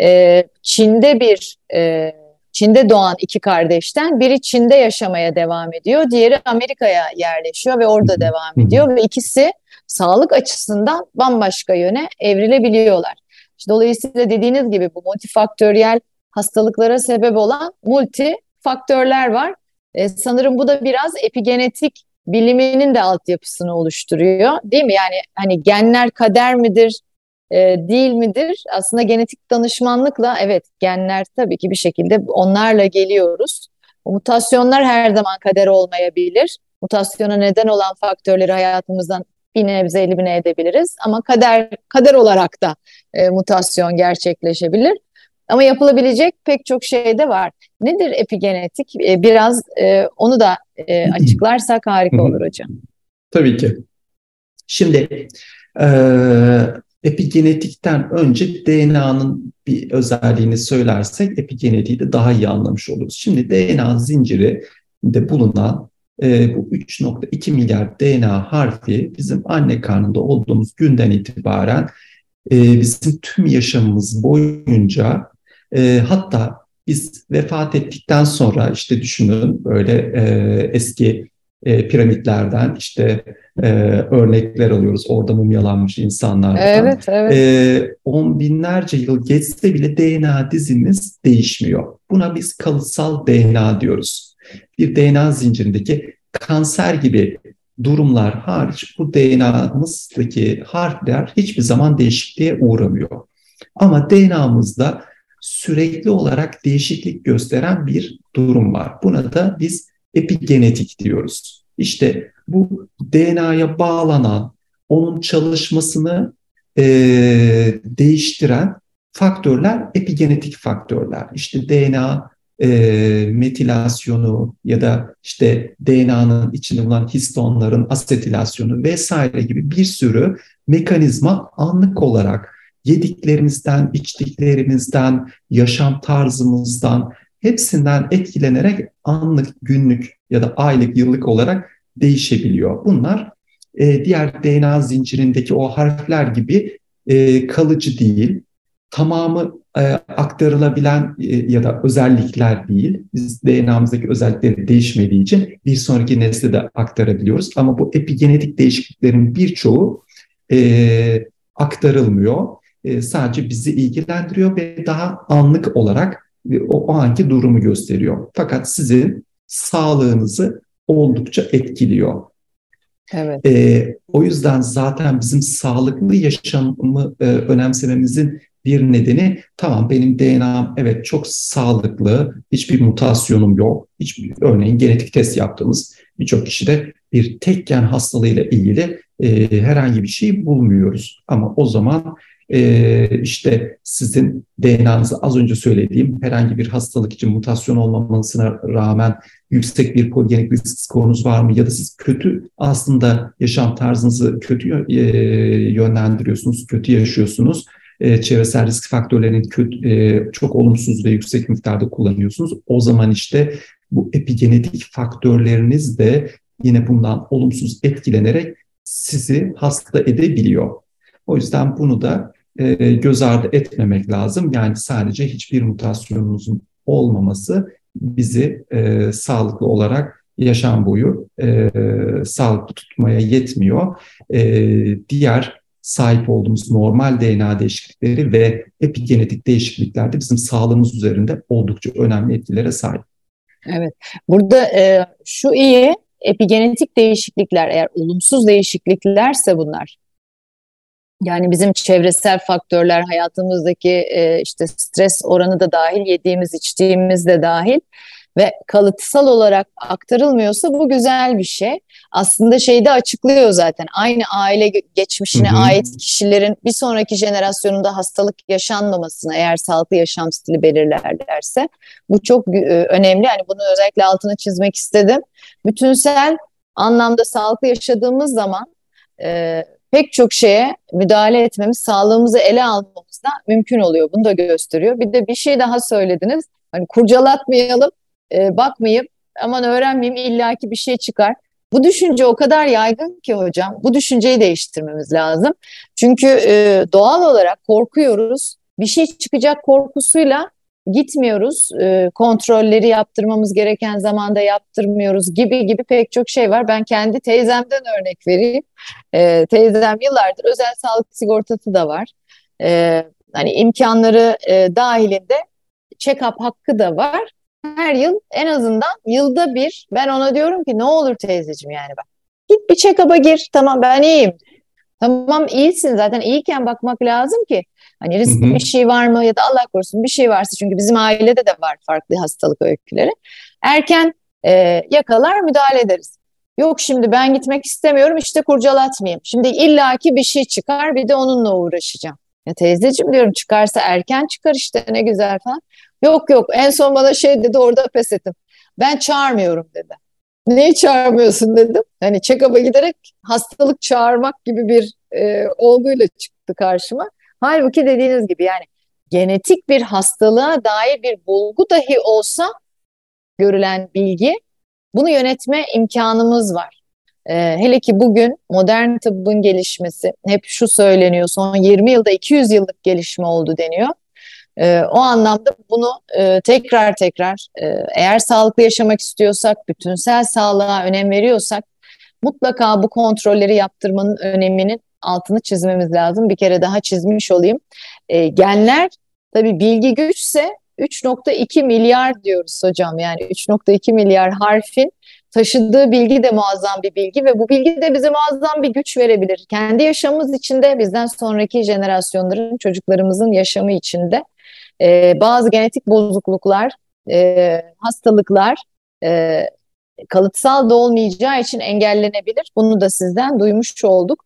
E, Çin'de bir e, Çin'de doğan iki kardeşten biri Çin'de yaşamaya devam ediyor, diğeri Amerika'ya yerleşiyor ve orada devam ediyor ve ikisi sağlık açısından bambaşka yöne evrilebiliyorlar. İşte dolayısıyla dediğiniz gibi bu multifaktöriyel hastalıklara sebep olan multi faktörler var. E, sanırım bu da biraz epigenetik biliminin de altyapısını oluşturuyor. Değil mi? Yani hani genler kader midir, e, değil midir? Aslında genetik danışmanlıkla evet genler tabii ki bir şekilde onlarla geliyoruz. Mutasyonlar her zaman kader olmayabilir. Mutasyona neden olan faktörleri hayatımızdan bir nebze elimine edebiliriz. Ama kader kader olarak da e, mutasyon gerçekleşebilir. Ama yapılabilecek pek çok şey de var. Nedir epigenetik? E, biraz e, onu da e, açıklarsak harika olur hocam. Tabii ki. Şimdi epigenetikten önce DNA'nın bir özelliğini söylersek epigenetiği de daha iyi anlamış oluruz. Şimdi DNA zinciri de bulunan e, bu 3.2 milyar DNA harfi bizim anne karnında olduğumuz günden itibaren e, bizim tüm yaşamımız boyunca e, hatta biz vefat ettikten sonra işte düşünün böyle e, eski e, piramitlerden işte e, örnekler alıyoruz. Orada mumyalanmış insanlardan. Evet, evet. E, on binlerce yıl geçse bile DNA dizimiz değişmiyor. Buna biz kalıtsal DNA diyoruz. Bir DNA zincirindeki kanser gibi durumlar hariç bu DNA'mızdaki harfler hiçbir zaman değişikliğe uğramıyor. Ama DNA'mızda sürekli olarak değişiklik gösteren bir durum var. Buna da biz epigenetik diyoruz. İşte bu DNA'ya bağlanan, onun çalışmasını e, değiştiren faktörler epigenetik faktörler. İşte DNA e, metilasyonu ya da işte DNA'nın içinde bulunan histonların asetilasyonu vesaire gibi bir sürü mekanizma anlık olarak yediklerimizden, içtiklerimizden, yaşam tarzımızdan hepsinden etkilenerek anlık, günlük ya da aylık, yıllık olarak değişebiliyor. Bunlar e, diğer DNA zincirindeki o harfler gibi e, kalıcı değil, tamamı e, aktarılabilen e, ya da özellikler değil. Biz DNA'mızdaki özellikleri değişmediği için bir sonraki nesle de aktarabiliyoruz. Ama bu epigenetik değişikliklerin birçoğu e, aktarılmıyor. E, sadece bizi ilgilendiriyor ve daha anlık olarak o, anki durumu gösteriyor. Fakat sizin sağlığınızı oldukça etkiliyor. Evet. E, o yüzden zaten bizim sağlıklı yaşamı e, önemsememizin bir nedeni tamam benim DNA'm evet çok sağlıklı, hiçbir mutasyonum yok. Hiçbir, örneğin genetik test yaptığımız birçok kişide bir tek gen hastalığıyla ilgili e, herhangi bir şey bulmuyoruz. Ama o zaman e, işte sizin DNA'nızı az önce söylediğim herhangi bir hastalık için mutasyon olmamasına rağmen yüksek bir poligenik risk skorunuz var mı? Ya da siz kötü aslında yaşam tarzınızı kötü e, yönlendiriyorsunuz, kötü yaşıyorsunuz. E, çevresel risk faktörlerinin kötü, e, çok olumsuz ve yüksek miktarda kullanıyorsunuz. O zaman işte bu epigenetik faktörleriniz de yine bundan olumsuz etkilenerek sizi hasta edebiliyor. O yüzden bunu da e, göz ardı etmemek lazım. Yani sadece hiçbir mutasyonunuzun olmaması bizi e, sağlıklı olarak yaşam boyu e, sağlıklı tutmaya yetmiyor. E, diğer sahip olduğumuz normal DNA değişiklikleri ve epigenetik değişiklikler de bizim sağlığımız üzerinde oldukça önemli etkilere sahip. Evet, burada e, şu iyi, epigenetik değişiklikler eğer olumsuz değişikliklerse bunlar, yani bizim çevresel faktörler hayatımızdaki e, işte stres oranı da dahil, yediğimiz içtiğimiz de dahil ve kalıtsal olarak aktarılmıyorsa bu güzel bir şey. Aslında şeyi de açıklıyor zaten. Aynı aile geçmişine hı hı. ait kişilerin bir sonraki jenerasyonunda hastalık yaşanmamasına eğer sağlıklı yaşam stili belirlerlerse bu çok e, önemli. Yani bunu özellikle altını çizmek istedim. Bütünsel anlamda sağlıklı yaşadığımız zaman e, pek çok şeye müdahale etmemiz, sağlığımızı ele almamız da mümkün oluyor. Bunu da gösteriyor. Bir de bir şey daha söylediniz. Hani kurcalatmayalım, e, bakmayıp aman öğrenmeyeyim illaki bir şey çıkar. Bu düşünce o kadar yaygın ki hocam. Bu düşünceyi değiştirmemiz lazım. Çünkü e, doğal olarak korkuyoruz. Bir şey çıkacak korkusuyla gitmiyoruz. E, kontrolleri yaptırmamız gereken zamanda yaptırmıyoruz gibi gibi pek çok şey var. Ben kendi teyzemden örnek vereyim. E, teyzem yıllardır özel sağlık sigortası da var. E, hani imkanları e, dahilinde check-up hakkı da var. Her yıl en azından yılda bir ben ona diyorum ki ne olur teyzeciğim yani bak. Git bir check-up'a gir tamam ben iyiyim. Tamam iyisin zaten iyiyken bakmak lazım ki Hani riskli bir şey var mı ya da Allah korusun bir şey varsa çünkü bizim ailede de var farklı hastalık öyküleri. Erken e, yakalar müdahale ederiz. Yok şimdi ben gitmek istemiyorum işte kurcalatmayayım. Şimdi illaki bir şey çıkar bir de onunla uğraşacağım. Ya teyzeciğim diyorum çıkarsa erken çıkar işte ne güzel falan. Yok yok en son bana şey dedi orada pes ettim. Ben çağırmıyorum dedi. Neyi çağırmıyorsun dedim. Hani check-up'a giderek hastalık çağırmak gibi bir e, olguyla çıktı karşıma. Halbuki dediğiniz gibi yani genetik bir hastalığa dair bir bulgu dahi olsa görülen bilgi bunu yönetme imkanımız var. Ee, hele ki bugün modern tıbbın gelişmesi hep şu söyleniyor son 20 yılda 200 yıllık gelişme oldu deniyor. Ee, o anlamda bunu e, tekrar tekrar e, eğer sağlıklı yaşamak istiyorsak, bütünsel sağlığa önem veriyorsak mutlaka bu kontrolleri yaptırmanın öneminin altını çizmemiz lazım. Bir kere daha çizmiş olayım. E, genler tabii bilgi güçse 3.2 milyar diyoruz hocam. Yani 3.2 milyar harfin taşıdığı bilgi de muazzam bir bilgi ve bu bilgi de bize muazzam bir güç verebilir. Kendi yaşamımız içinde bizden sonraki jenerasyonların, çocuklarımızın yaşamı içinde e, bazı genetik bozukluklar, e, hastalıklar e, kalıtsal da olmayacağı için engellenebilir. Bunu da sizden duymuş olduk.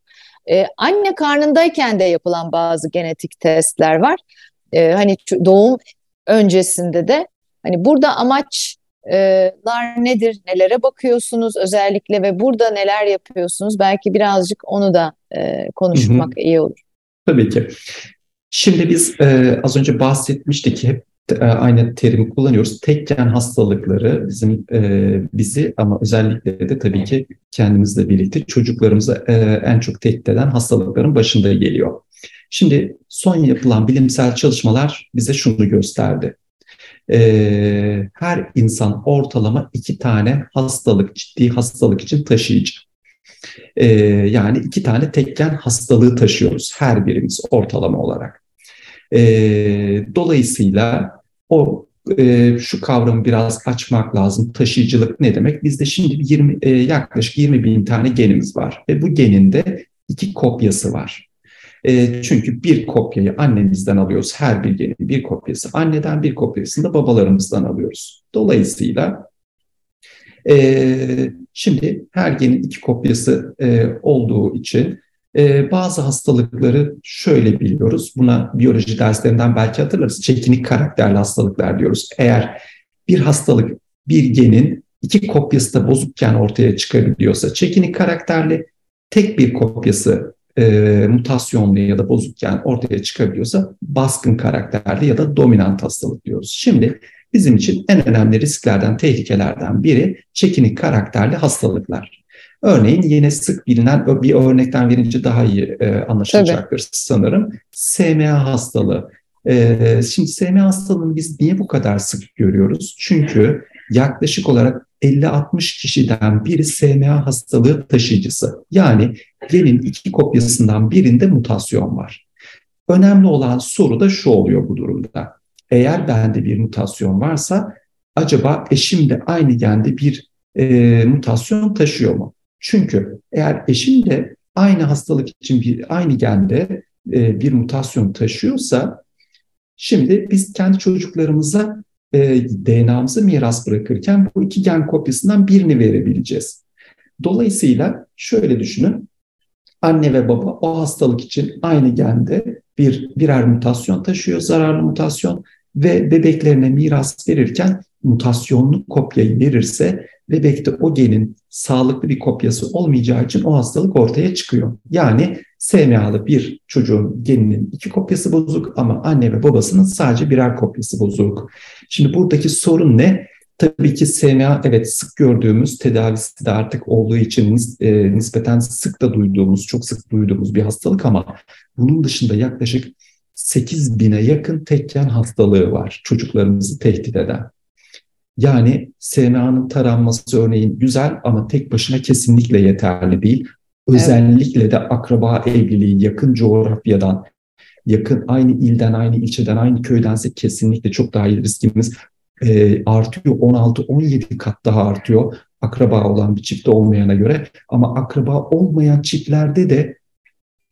Ee, anne karnındayken de yapılan bazı genetik testler var. Ee, hani doğum öncesinde de Hani burada amaçlar nedir? Nelere bakıyorsunuz özellikle ve burada neler yapıyorsunuz? Belki birazcık onu da e, konuşmak hı hı. iyi olur. Tabii ki. Şimdi biz e, az önce bahsetmiştik hep e, aynı terimi kullanıyoruz. Tekken hastalıkları bizim e, bizi ama özellikle de tabii ki kendimizle birlikte çocuklarımızı e, en çok tehdit eden hastalıkların başında geliyor. Şimdi son yapılan bilimsel çalışmalar bize şunu gösterdi. E, her insan ortalama iki tane hastalık, ciddi hastalık için taşıyıcı. E, yani iki tane tekken hastalığı taşıyoruz her birimiz ortalama olarak. E, dolayısıyla o e, şu kavramı biraz açmak lazım. Taşıyıcılık ne demek? Bizde şimdi 20, e, yaklaşık 20 bin tane genimiz var ve bu genin de iki kopyası var. E, çünkü bir kopyayı annemizden alıyoruz. Her bir genin bir kopyası anneden, bir kopyasını da babalarımızdan alıyoruz. Dolayısıyla e, şimdi her genin iki kopyası e, olduğu için ee, bazı hastalıkları şöyle biliyoruz. Buna biyoloji derslerinden belki hatırlarız. Çekinik karakterli hastalıklar diyoruz. Eğer bir hastalık bir genin iki kopyası da bozukken ortaya çıkabiliyorsa çekinik karakterli tek bir kopyası e, mutasyonlu ya da bozukken ortaya çıkabiliyorsa baskın karakterli ya da dominant hastalık diyoruz. Şimdi bizim için en önemli risklerden, tehlikelerden biri çekinik karakterli hastalıklar. Örneğin yine sık bilinen bir örnekten verince daha iyi e, anlaşılacaktır Tabii. sanırım. SMA hastalığı. E, şimdi SMA hastalığını biz niye bu kadar sık görüyoruz? Çünkü yaklaşık olarak 50-60 kişiden biri SMA hastalığı taşıyıcısı. Yani genin iki kopyasından birinde mutasyon var. Önemli olan soru da şu oluyor bu durumda. Eğer bende bir mutasyon varsa acaba eşim de aynı gende bir e, mutasyon taşıyor mu? Çünkü eğer eşim de aynı hastalık için bir aynı gende e, bir mutasyon taşıyorsa şimdi biz kendi çocuklarımıza e, DNA'mızı miras bırakırken bu iki gen kopyasından birini verebileceğiz. Dolayısıyla şöyle düşünün. Anne ve baba o hastalık için aynı gende bir birer mutasyon taşıyor, zararlı mutasyon ve bebeklerine miras verirken mutasyonlu kopyayı verirse bebekte o genin sağlıklı bir kopyası olmayacağı için o hastalık ortaya çıkıyor. Yani SMA'lı bir çocuğun geninin iki kopyası bozuk ama anne ve babasının sadece birer kopyası bozuk. Şimdi buradaki sorun ne? Tabii ki SMA evet sık gördüğümüz tedavisi de artık olduğu için e, nispeten sık da duyduğumuz, çok sık duyduğumuz bir hastalık ama bunun dışında yaklaşık 8 bine yakın tekken hastalığı var çocuklarımızı tehdit eden. Yani SMA'nın taranması örneğin güzel ama tek başına kesinlikle yeterli değil. Özellikle evet. de akraba evliliği yakın coğrafyadan, yakın aynı ilden, aynı ilçeden, aynı köydense kesinlikle çok daha iyi riskimiz e, artıyor. 16-17 kat daha artıyor akraba olan bir çifte olmayana göre. Ama akraba olmayan çiftlerde de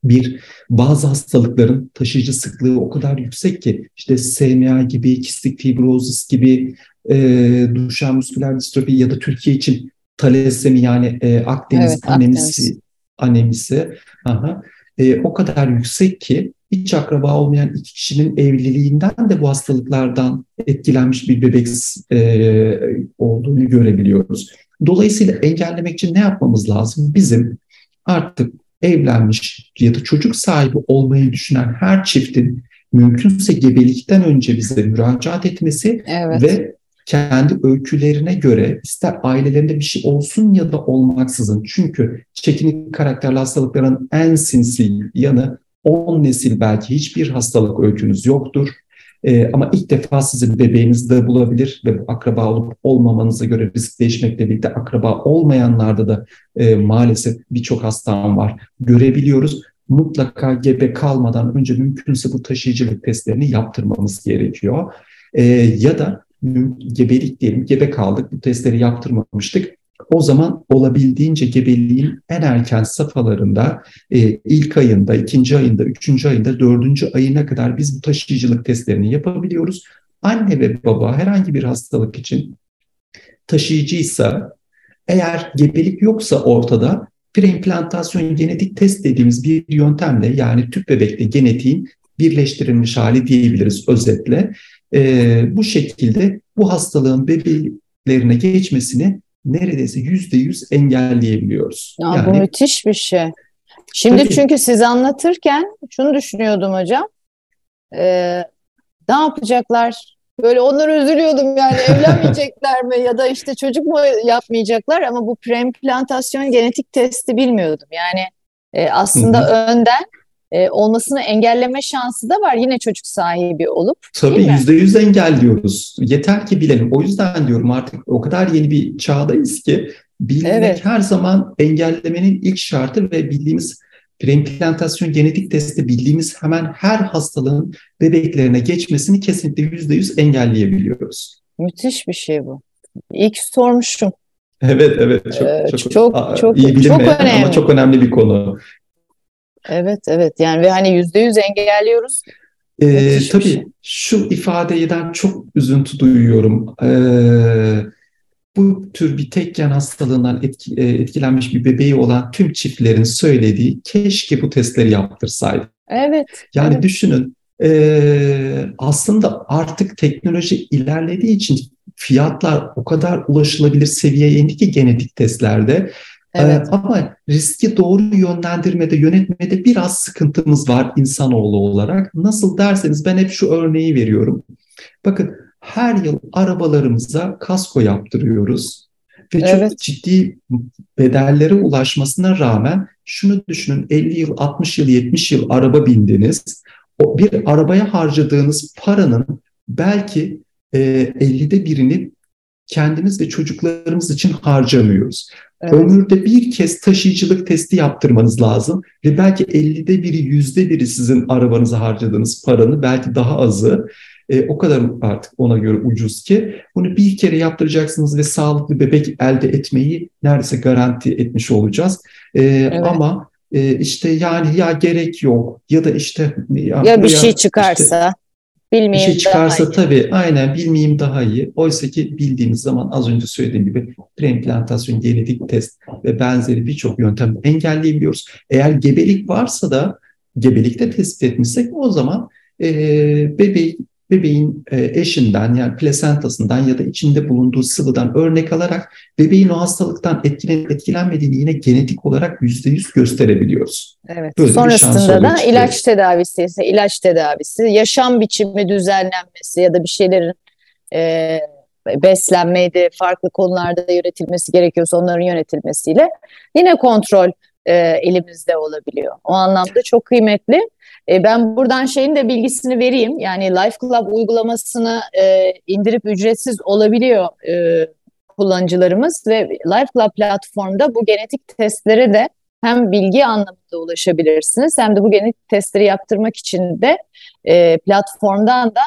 bir bazı hastalıkların taşıyıcı sıklığı o kadar yüksek ki işte SMA gibi, kistik fibrozis gibi, e, Dušan musküler distrofi ya da Türkiye için talasemi yani e, Akdeniz evet, anemisi, Akdeniz. anemisi aha, e, o kadar yüksek ki hiç akraba olmayan iki kişinin evliliğinden de bu hastalıklardan etkilenmiş bir bebek e, olduğunu görebiliyoruz. Dolayısıyla engellemek için ne yapmamız lazım? Bizim artık evlenmiş ya da çocuk sahibi olmayı düşünen her çiftin mümkünse gebelikten önce bize müracaat etmesi evet. ve kendi öykülerine göre ister ailelerinde bir şey olsun ya da olmaksızın çünkü çekinik karakterli hastalıkların en sinsi yanı 10 nesil belki hiçbir hastalık öykünüz yoktur. Ee, ama ilk defa sizin bebeğiniz de bulabilir ve bu akraba olup olmamanıza göre risk değişmekle birlikte akraba olmayanlarda da e, maalesef birçok hastam var. Görebiliyoruz. Mutlaka gebe kalmadan önce mümkünse bu taşıyıcılık testlerini yaptırmamız gerekiyor. E, ya da gebelik diyelim, gebe kaldık, bu testleri yaptırmamıştık. O zaman olabildiğince gebeliğin en erken safhalarında e, ilk ayında, ikinci ayında, üçüncü ayında, dördüncü ayına kadar biz bu taşıyıcılık testlerini yapabiliyoruz. Anne ve baba herhangi bir hastalık için taşıyıcıysa eğer gebelik yoksa ortada preimplantasyon genetik test dediğimiz bir yöntemle yani tüp bebekle genetiğin birleştirilmiş hali diyebiliriz özetle. E, bu şekilde bu hastalığın bebeklerine geçmesini neredeyse yüzde yüz engelleyebiliyoruz. Ya, yani, bu müthiş bir şey. Şimdi tabii, çünkü siz anlatırken şunu düşünüyordum hocam. Ee, ne yapacaklar? Böyle onları üzülüyordum yani evlenmeyecekler mi ya da işte çocuk mu yapmayacaklar ama bu preimplantasyon genetik testi bilmiyordum. Yani e, aslında Hı-hı. önden e, olmasını engelleme şansı da var yine çocuk sahibi olup. Tabii yüzde yüz engelliyoruz. Yeter ki bilelim. O yüzden diyorum artık o kadar yeni bir çağdayız ki bilmek evet. her zaman engellemenin ilk şartı ve bildiğimiz preimplantasyon genetik testi bildiğimiz hemen her hastalığın bebeklerine geçmesini kesinlikle yüzde yüz engelleyebiliyoruz. Müthiş bir şey bu. İlk sormuşum. Evet evet çok ee, çok, çok, çok iyi bilinmeyen çok önemli. ama çok önemli bir konu. Evet evet yani ve hani yüzde yüz engelliyoruz. Ee, tabii şey. şu ifadeden çok üzüntü duyuyorum. Ee, bu tür bir tek gen hastalığından etki, e, etkilenmiş bir bebeği olan tüm çiftlerin söylediği keşke bu testleri yaptırsaydı. Evet. Yani evet. düşünün e, aslında artık teknoloji ilerlediği için fiyatlar o kadar ulaşılabilir seviyeye indi ki genetik testlerde. Evet. Ee, ama riski doğru yönlendirmede, yönetmede biraz sıkıntımız var insanoğlu olarak. Nasıl derseniz ben hep şu örneği veriyorum. Bakın her yıl arabalarımıza kasko yaptırıyoruz. Ve evet. çok ciddi bedellere ulaşmasına rağmen şunu düşünün 50 yıl, 60 yıl, 70 yıl araba bindiniz. O bir arabaya harcadığınız paranın belki e, 50'de birini kendimiz ve çocuklarımız için harcamıyoruz. Evet. Ömürde bir kez taşıyıcılık testi yaptırmanız lazım ve belki 50'de biri, yüzde biri sizin arabanıza harcadığınız paranı, belki daha azı e, o kadar artık ona göre ucuz ki bunu bir kere yaptıracaksınız ve sağlıklı bebek elde etmeyi neredeyse garanti etmiş olacağız. E, evet. Ama e, işte yani ya gerek yok ya da işte ya, ya bir şey çıkarsa işte, bilmeyeyim bir şey çıkarsa daha tabii aynen bilmeyeyim daha iyi. Oysa ki bildiğimiz zaman az önce söylediğim gibi preimplantasyon, genetik test ve benzeri birçok yöntem engelleyebiliyoruz. Eğer gebelik varsa da gebelikte tespit etmişsek o zaman e, bebeği bebeğin e, eşinden yani plasentasından ya da içinde bulunduğu sıvıdan örnek alarak bebeğin o hastalıktan etkilen, etkilenmediğini yine genetik olarak yüzde yüz gösterebiliyoruz. Evet. Böyle Sonrasında da ilaç tedavisi ise ilaç tedavisi, yaşam biçimi düzenlenmesi ya da bir şeylerin e, beslenmeydi, farklı konularda yönetilmesi gerekiyorsa onların yönetilmesiyle yine kontrol e, elimizde olabiliyor. O anlamda çok kıymetli. E, ben buradan şeyin de bilgisini vereyim. Yani Life Club uygulamasını e, indirip ücretsiz olabiliyor e, kullanıcılarımız ve Life Club platformda bu genetik testlere de hem bilgi anlamında ulaşabilirsiniz hem de bu genetik testleri yaptırmak için de platformdan da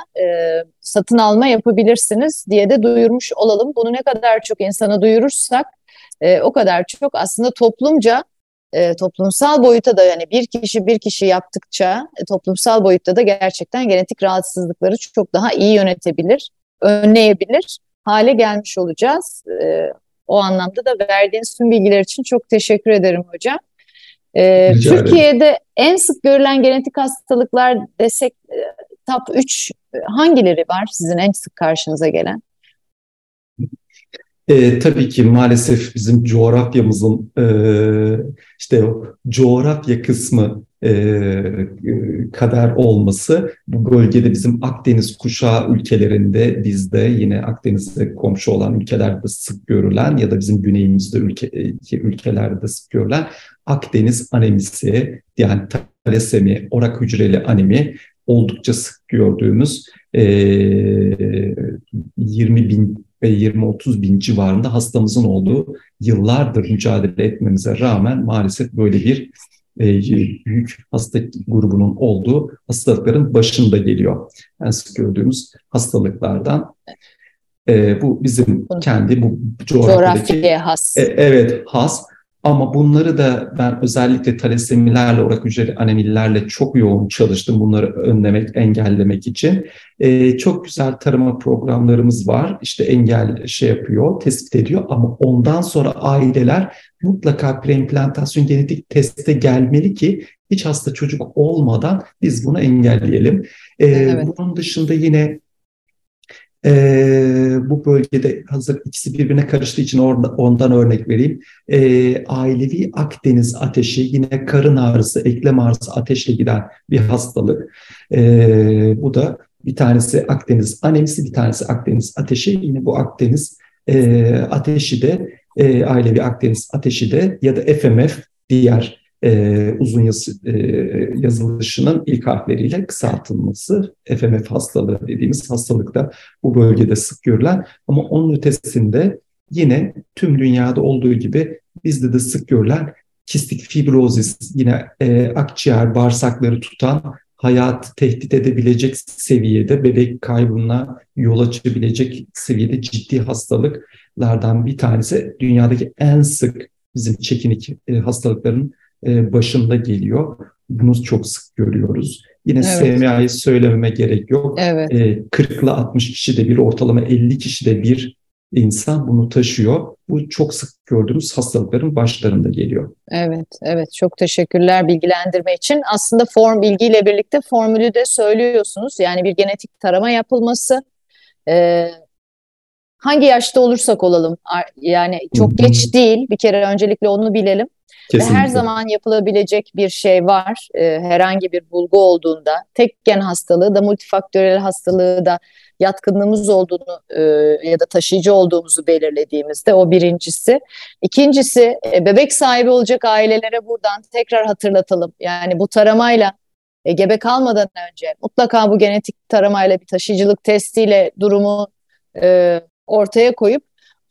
satın alma yapabilirsiniz diye de duyurmuş olalım. Bunu ne kadar çok insana duyurursak o kadar çok aslında toplumca e, toplumsal boyuta da yani bir kişi bir kişi yaptıkça e, toplumsal boyutta da gerçekten genetik rahatsızlıkları çok daha iyi yönetebilir, önleyebilir hale gelmiş olacağız. E, o anlamda da verdiğiniz tüm bilgiler için çok teşekkür ederim hocam. E, Türkiye'de en sık görülen genetik hastalıklar desek e, top 3 e, hangileri var sizin en sık karşınıza gelen? E, tabii ki maalesef bizim coğrafyamızın e, işte coğrafya kısmı e, kadar olması bu bölgede bizim Akdeniz kuşağı ülkelerinde bizde yine Akdeniz'de komşu olan ülkelerde sık görülen ya da bizim güneyimizde ülke, ülkelerde sık görülen Akdeniz anemisi yani talasemi, orak hücreli anemi oldukça sık gördüğümüz e, 20 bin ve 20-30 bin civarında hastamızın olduğu yıllardır mücadele etmemize rağmen maalesef böyle bir e, büyük hasta grubunun olduğu hastalıkların başında geliyor. En sık gördüğümüz hastalıklardan. E, bu bizim kendi bu coğrafyadaki... Coğrafyaya has. E, evet has. Ama bunları da ben özellikle talasemilerle, orak hücreli anemillerle çok yoğun çalıştım bunları önlemek, engellemek için. Ee, çok güzel tarama programlarımız var. İşte engel şey yapıyor, tespit ediyor ama ondan sonra aileler mutlaka preimplantasyon genetik teste gelmeli ki hiç hasta çocuk olmadan biz bunu engelleyelim. Ee, evet. Bunun dışında yine e, bu bölgede hazır ikisi birbirine karıştığı için orada, ondan örnek vereyim. E, ailevi Akdeniz ateşi yine karın ağrısı, eklem ağrısı ateşle giden bir hastalık. E, bu da bir tanesi Akdeniz anemisi, bir tanesi Akdeniz ateşi. Yine bu Akdeniz e, ateşi de e, ailevi Akdeniz ateşi de ya da FMF diğer e, uzun yazı, e, yazılışının ilk harfleriyle kısaltılması FMF hastalığı dediğimiz hastalıkta bu bölgede sık görülen ama onun ötesinde yine tüm dünyada olduğu gibi bizde de sık görülen kistik fibrozis yine e, akciğer bağırsakları tutan hayat tehdit edebilecek seviyede bebek kaybına yol açabilecek seviyede ciddi hastalıklardan bir tanesi. Dünyadaki en sık bizim çekinik e, hastalıkların e, başında geliyor. Bunu çok sık görüyoruz. Yine evet. SMA'yı söylememe gerek yok. Evet. 40 ile 60 kişi de bir ortalama 50 kişi de bir insan bunu taşıyor. Bu çok sık gördüğümüz hastalıkların başlarında geliyor. Evet, evet. Çok teşekkürler bilgilendirme için. Aslında form bilgiyle birlikte formülü de söylüyorsunuz. Yani bir genetik tarama yapılması. Ee, hangi yaşta olursak olalım. Yani çok geç değil. Bir kere öncelikle onu bilelim. Kesinlikle. Ve her zaman yapılabilecek bir şey var. Ee, herhangi bir bulgu olduğunda tek gen hastalığı da multifaktörel hastalığı da yatkınlığımız olduğunu e, ya da taşıyıcı olduğumuzu belirlediğimizde o birincisi. İkincisi e, bebek sahibi olacak ailelere buradan tekrar hatırlatalım. Yani bu taramayla e, gebe kalmadan önce mutlaka bu genetik taramayla bir taşıyıcılık testiyle durumu e, ortaya koyup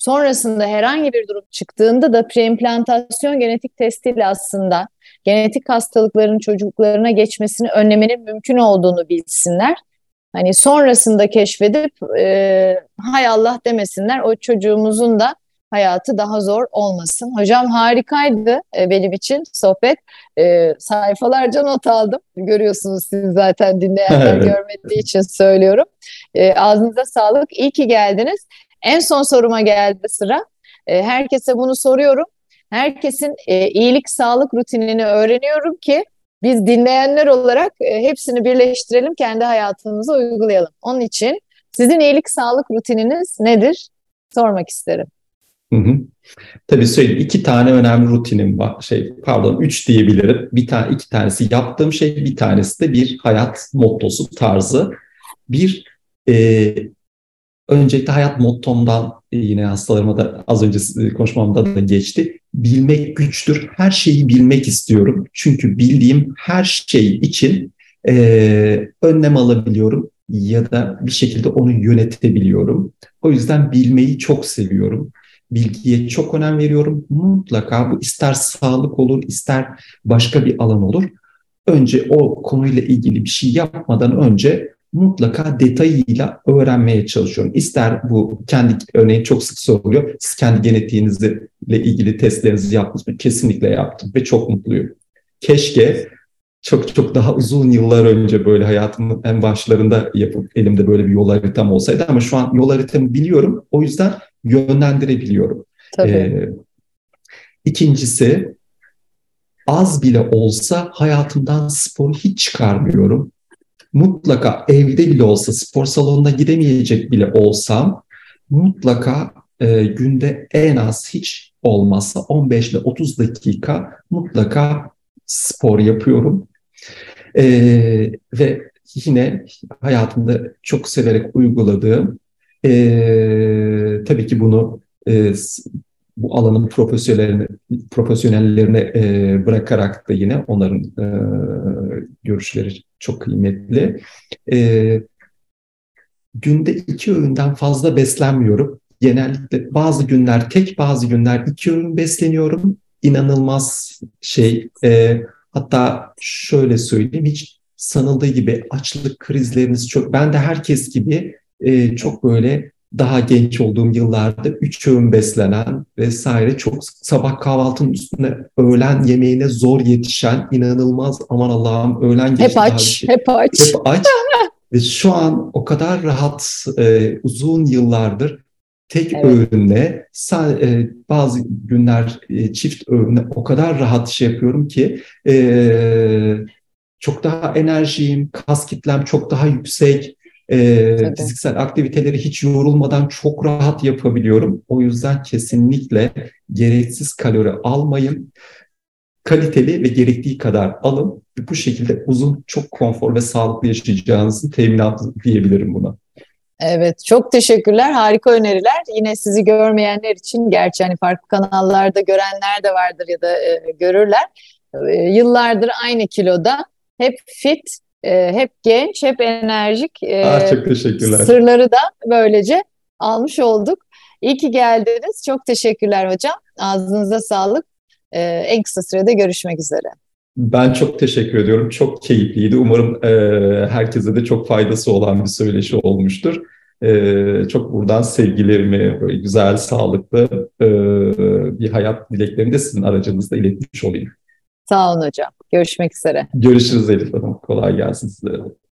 Sonrasında herhangi bir durum çıktığında da preimplantasyon genetik testiyle aslında genetik hastalıkların çocuklarına geçmesini önlemenin mümkün olduğunu bilsinler. Hani sonrasında keşfedip e, hay Allah demesinler o çocuğumuzun da hayatı daha zor olmasın. Hocam harikaydı e, benim için sohbet. E, sayfalarca not aldım. Görüyorsunuz siz zaten dinleyenler görmediği için söylüyorum. E, ağzınıza sağlık. İyi ki geldiniz. En son soruma geldi sıra. E, herkese bunu soruyorum. Herkesin e, iyilik sağlık rutinini öğreniyorum ki biz dinleyenler olarak e, hepsini birleştirelim, kendi hayatımıza uygulayalım. Onun için sizin iyilik sağlık rutininiz nedir? Sormak isterim. Hı hı. Tabii söyleyeyim iki tane önemli rutinim var. Şey pardon üç diyebilirim. Bir tane iki tanesi yaptığım şey, bir tanesi de bir hayat mottosu tarzı. Bir e, Öncelikle hayat mottomdan yine hastalarıma da az önce e, konuşmamda da geçti. Bilmek güçtür. Her şeyi bilmek istiyorum. Çünkü bildiğim her şey için e, önlem alabiliyorum ya da bir şekilde onu yönetebiliyorum. O yüzden bilmeyi çok seviyorum. Bilgiye çok önem veriyorum. Mutlaka bu ister sağlık olur, ister başka bir alan olur. Önce o konuyla ilgili bir şey yapmadan önce mutlaka detayıyla öğrenmeye çalışıyorum. İster bu kendi örneğin çok sık soruluyor. Siz kendi genetiğinizle ilgili testlerinizi yaptınız mı? Kesinlikle yaptım ve çok mutluyum. Keşke çok çok daha uzun yıllar önce böyle hayatımın en başlarında yapıp elimde böyle bir yol haritam olsaydı ama şu an yol haritamı biliyorum. O yüzden yönlendirebiliyorum. Tabii. Ee, ikincisi az bile olsa hayatımdan sporu hiç çıkarmıyorum mutlaka evde bile olsa spor salonuna gidemeyecek bile olsam mutlaka e, günde en az hiç olmazsa 15 ile 30 dakika mutlaka spor yapıyorum. E, ve yine hayatımda çok severek uyguladığım e, tabii ki bunu e, bu alanın profesyonellerine, profesyonellerine e, bırakarak da yine onların e, görüşleri çok kıymetli. E, günde iki öğünden fazla beslenmiyorum. Genellikle bazı günler tek, bazı günler iki öğün besleniyorum. İnanılmaz şey, e, hatta şöyle söyleyeyim, hiç sanıldığı gibi açlık krizleriniz çok, ben de herkes gibi e, çok böyle daha genç olduğum yıllarda üç öğün beslenen vesaire çok sabah kahvaltının üstüne öğlen yemeğine zor yetişen inanılmaz aman Allah'ım öğlen geçti. Hep aç, şey, hep aç. Hep aç. Ve şu an o kadar rahat e, uzun yıllardır tek evet. öğünle e, bazı günler e, çift öğünle o kadar rahat şey yapıyorum ki e, çok daha enerjiyim, kas kitlem çok daha yüksek, E, fiziksel aktiviteleri hiç yorulmadan çok rahat yapabiliyorum. O yüzden kesinlikle gereksiz kalori almayın. Kaliteli ve gerektiği kadar alın. Bu şekilde uzun, çok konfor ve sağlıklı yaşayacağınızın teminatı diyebilirim buna. Evet, çok teşekkürler. Harika öneriler. Yine sizi görmeyenler için, gerçi hani farklı kanallarda görenler de vardır ya da e, görürler. E, yıllardır aynı kiloda, hep fit, e, hep genç, hep enerjik. E, Aa, çok teşekkürler. Sırları da böylece almış olduk. İyi ki geldiniz. Çok teşekkürler hocam. Ağzınıza sağlık. E, en kısa sürede görüşmek üzere. Ben çok teşekkür ediyorum. Çok keyifliydi. Umarım e, herkese de çok faydası olan bir söyleşi olmuştur. E, çok buradan sevgilerimi, böyle güzel, sağlıklı e, bir hayat dileklerini de sizin aracınızda iletmiş olayım. Sağ olun hocam. Görüşmek üzere. Görüşürüz Elif Hanım. Kolay gelsin size.